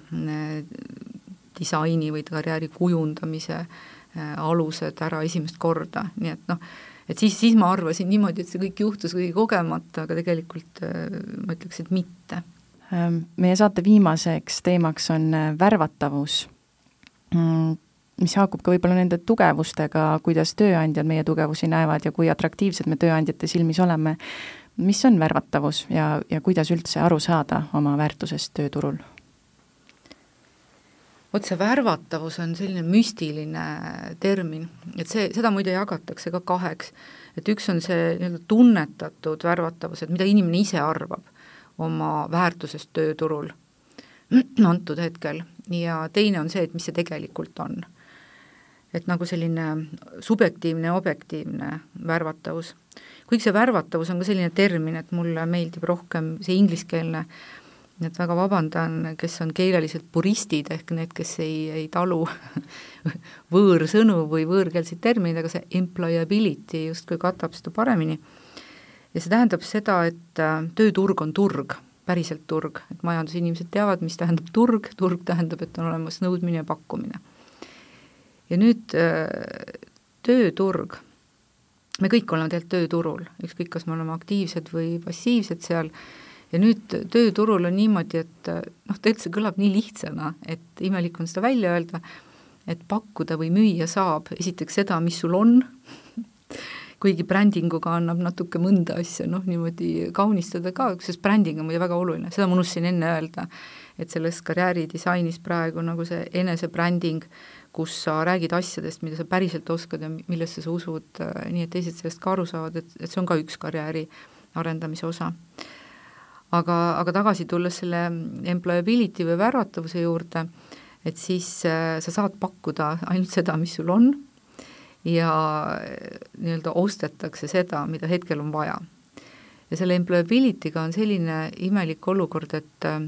disaini või karjääri kujundamise alused ära esimest korda, nii et noh, et siis, siis ma arvasin niimoodi, et see kõik juhtus kuidagi kogemata, aga tegelikult ma ütleks, et mitte Ehm, meie saate viimaseks teemaks on äh, värvatavus, mm, mis haakub ka võib-olla nende tugevustega, kuidas tööandjad meie tugevusi näevad ja kui atraktiivsed me tööandjate silmis oleme. mis on värvatavus ja, ja kuidas üldse aru saada oma väärtusest tööturul? Vot see värvatavus on selline müstiline termin, et see, seda muide jagatakse ka kaheks. et üks on see nii-öelda tunnetatud värvatavus, et mida inimene ise arvab oma väärtusest tööturul antud hetkel ja teine on see, et mis see tegelikult on. et nagu selline subjektiivne ja objektiivne värvatavus. kuigi see värvatavus on ka selline termin, et mulle meeldib rohkem see ingliskeelne äh, nii et väga vabandan, kes on keeleliselt puristid, ehk need, kes ei, ei talu võõrsõnu või võõrkeelseid termineid, aga see employability justkui katab seda paremini. ja see tähendab seda, et äh, tööturg on turg, päriselt turg, et majandusinimesed teavad, mis tähendab turg, turg tähendab, et on olemas nõudmine ja pakkumine. ja nüüd äh, tööturg, me kõik oleme tegelikult tööturul, ükskõik, kas me oleme aktiivsed või passiivsed seal, ja nüüd tööturul on niimoodi, et noh, tegelikult see kõlab nii lihtsana, et imelik on seda välja öelda, et pakkuda või müüa saab esiteks seda, mis sul on, kuigi brändinguga annab natuke mõnda asja noh, niimoodi kaunistada ka, sest bränding on muide väga oluline, seda ma unustasin enne öelda, et selles karjääridisainis praegu nagu see enesebränding, kus sa räägid asjadest, mida sa päriselt oskad ja millesse sa usud, nii et teised sellest ka aru saavad, et, et see on ka üks karjääri arendamise osa aga, aga tagasi tulles selle employability või värvatavuse juurde, et siis äh, sa saad pakkuda ainult seda, mis sul on ja äh, nii-öelda ostetakse seda, mida hetkel on vaja. ja selle employability'ga on selline imelik olukord, et äh,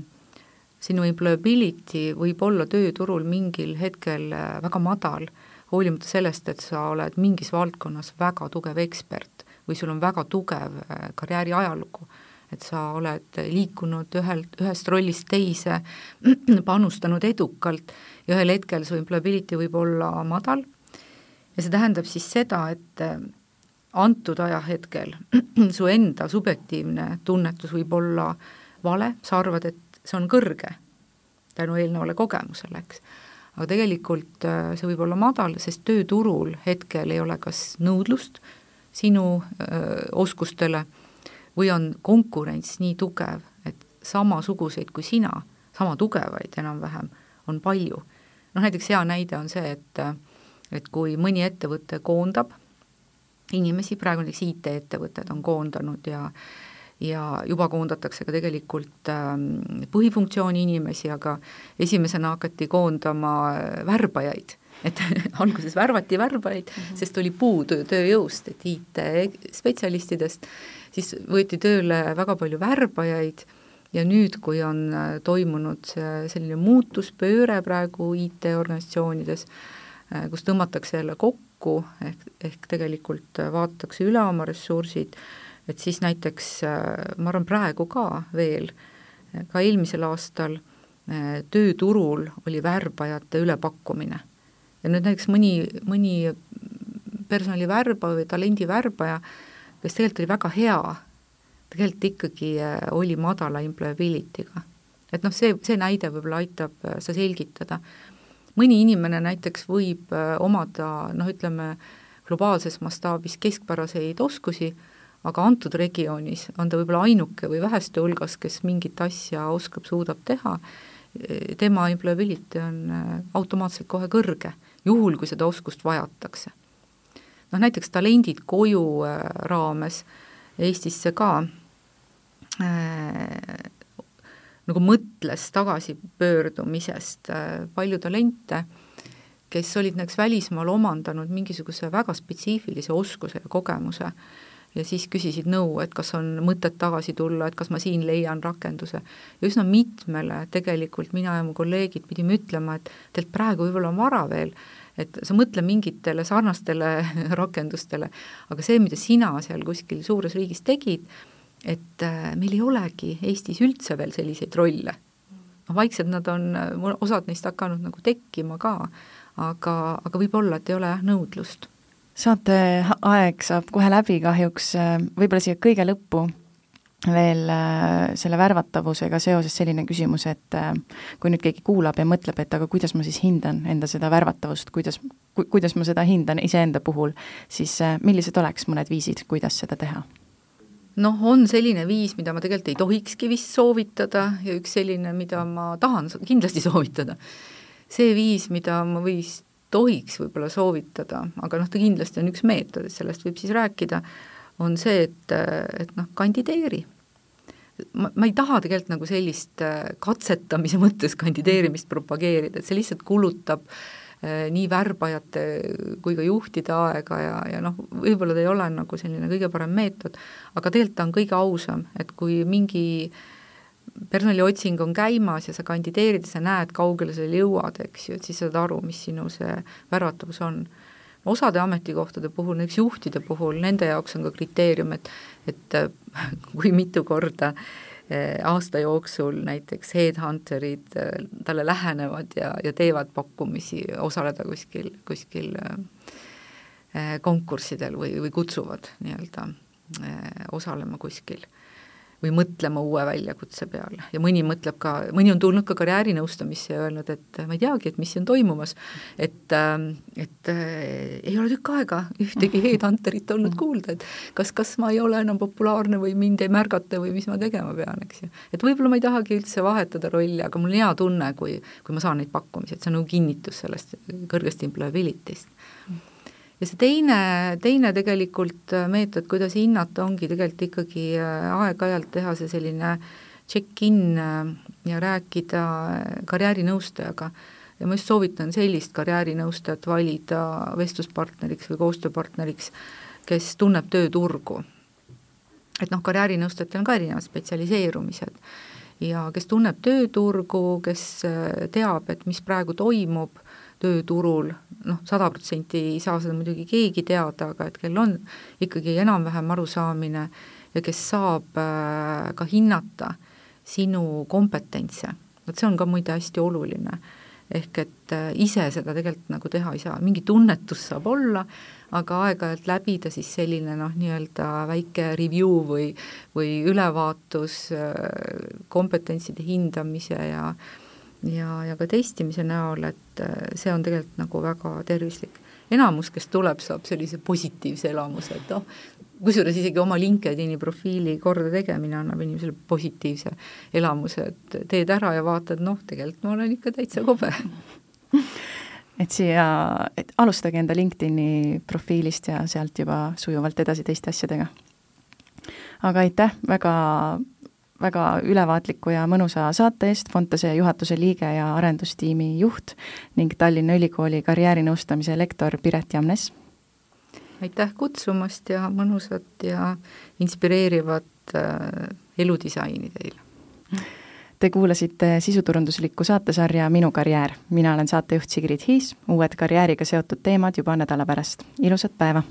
sinu employability võib olla tööturul mingil hetkel väga madal, hoolimata sellest, et sa oled mingis valdkonnas väga tugev ekspert või sul on väga tugev karjääri ajalugu et sa oled liikunud ühelt, ühest rollist teise, panustanud edukalt ja ühel hetkel su employability võib olla madal ja see tähendab siis seda, et äh, antud ajahetkel su enda subjektiivne tunnetus võib olla vale, sa arvad, et see on kõrge tänu eelnevale kogemusele, eks. aga tegelikult äh, see võib olla madal, sest tööturul hetkel ei ole kas nõudlust sinu öö, äh, oskustele või on konkurents nii tugev, et samasuguseid kui sina, sama tugevaid enam-vähem, on palju. noh näiteks hea näide on see, et et kui mõni ettevõte koondab inimesi, praegu näiteks IT-ettevõtted on koondanud ja ja juba koondatakse ka tegelikult ähm, põhifunktsiooni inimesi, aga esimesena hakati koondama värbajaid et alguses värvati värbajaid mm, -hmm. sest oli puudu tööjõust, et IT-spetsialistidest siis võeti tööle väga palju värbajaid ja nüüd, kui on äh, toimunud selline muutuspööre praegu IT-organisatsioonides, äh, kus tõmmatakse jälle kokku, ehk, ehk tegelikult äh, vaadatakse üle oma ressursid, et siis näiteks ma arvan, praegu ka veel, ka eelmisel aastal tööturul oli värbajate ülepakkumine. ja nüüd näiteks mõni, mõni personalivärbaja või talendivärbaja kes tegelikult oli väga hea, tegelikult ikkagi äh, oli madala employability'ga. et noh, see, see näide võib-olla aitab äh, seda selgitada. mõni inimene näiteks võib äh, omada noh, ütleme, globaalses mastaabis keskpäraseid oskusi, aga antud regioonis on ta võib-olla ainuke või väheste hulgas, kes mingit asja oskab, suudab teha, tema employability on automaatselt kohe kõrge, juhul kui seda oskust vajatakse noh näiteks Talendid koju äh, raames Eestisse ka äh, nagu mõtles tagasipöördumisest äh, palju talente, kes olid näiteks välismaal omandanud mingisuguse väga spetsiifilise oskuse ja kogemuse ja siis küsisid nõu, et kas on mõtet tagasi tulla, et kas ma siin leian rakenduse. ja üsna mitmele tegelikult mina ja mu kolleegid pidime ütlema, et teilt praegu võib-olla on vara veel, et sa mõtle mingitele sarnastele rakendustele, aga see, mida sina seal kuskil suures riigis tegid, et äh, meil ei olegi Eestis üldse veel selliseid rolle. noh, vaikselt nad on, osad neist hakanud nagu tekkima ka, aga, aga võib-olla, et ei ole jah nõudlust saate aeg saab kohe läbi kahjuks, võib-olla siia kõige lõppu veel äh, selle värvatavusega seoses selline küsimus, et äh, kui nüüd keegi kuulab ja mõtleb, et aga kuidas ma siis hindan enda seda värvatavust, kuidas ku,, kuidas ma seda hindan iseenda puhul, siis äh, millised oleks mõned viisid, kuidas seda teha? noh, on selline viis, mida ma tegelikult ei tohikski vist soovitada ja üks selline, mida ma tahan kindlasti soovitada. see viis, mida ma võis, tohiks võib-olla soovitada, aga noh, ta kindlasti on üks meetod, et sellest võib siis rääkida, on see, et, et noh, kandideeri. ma, ma ei taha tegelikult nagu sellist äh, katsetamise mõttes kandideerimist propageerida, et see lihtsalt kulutab äh, nii värbajate kui ka juhtide aega ja, ja noh, võib-olla ta ei ole nagu selline kõige parem meetod, aga tegelikult ta on kõige ausam, et kui mingi personaliotsing on käimas ja sa kandideerid ja sa näed, kaugele sa jõuad, eks ju, et siis saad aru, mis sinu see värvatavus on osade ametikohtade puhul, näiteks juhtide puhul, nende jaoks on ka kriteerium, et et kui mitu korda eh, aasta jooksul näiteks headhunterid eh, talle lähenevad ja, ja teevad pakkumisi osaleda kuskil, kuskil eh, konkurssidel või, või kutsuvad nii-öelda osalema kuskil või mõtlema uue väljakutse peale. Ja mõni mõtleb ka, mõni on tulnud ka karjäärinõustamisse ja öelnud, et ma ei teagi, et mis siin toimumas, et, ähm, et äh, ei ole tükk aega ühtegi headhunterit olnud kuulda, et kas, kas ma ei ole enam populaarne või mind ei märgata või mis ma tegema pean, eks ju. et võib-olla ma ei tahagi üldse vahetada rolli, aga mul on hea tunne, kui, kui ma saan neid pakkumisi, et see on nagu kinnitus sellest kõrgest employability'st ja see teine, teine tegelikult äh, meetod, kuidas hinnata, ongi tegelikult ikkagi äh, aeg-ajalt teha see selline check-in äh, ja rääkida karjäärinõustajaga. ja ma just soovitan sellist karjäärinõustajat valida vestluspartneriks või koostööpartneriks, kes tunneb tööturgu. et noh, karjäärinõustajatel on ka erinevad spetsialiseerumised ja kes tunneb tööturgu, kes teab, et mis praegu toimub tööturul, noh, sada protsenti ei saa seda muidugi keegi teada, aga et kellel on ikkagi enam-vähem arusaamine ja kes saab äh, ka hinnata sinu kompetentse, vot see on ka muide hästi oluline. ehk et äh, ise seda tegelikult nagu teha ei saa, mingi tunnetus saab olla, aga aeg-ajalt läbida siis selline noh, nii-öelda väike review või, või ülevaatus äh, kompetentside hindamise ja äh, ja, ja ka testimise näol, et äh, see on tegelikult nagu väga tervislik. enamus, kes tuleb, saab sellise positiivse elamuse, et noh, kusjuures isegi oma LinkedIni profiili korda tegemine annab inimesele positiivse elamuse, et teed ära ja vaatad, noh, tegelikult ma olen ikka täitsa kobe et siia, et alustage enda LinkedIni profiilist ja sealt juba sujuvalt edasi teiste asjadega. aga aitäh väga väga ülevaatliku ja mõnusa saate eest, Fontase juhatuse liige ja arendustiimi juht ning Tallinna Ülikooli karjäärinõustamise lektor Piret Jamnes. aitäh kutsumast ja mõnusat ja inspireerivat äh, eludisaini teile! Te kuulasite sisuturunduslikku saatesarja Minu karjäär. mina olen saatejuht Sigrid Hiis, uued karjääriga seotud teemad juba nädala pärast. ilusat päeva!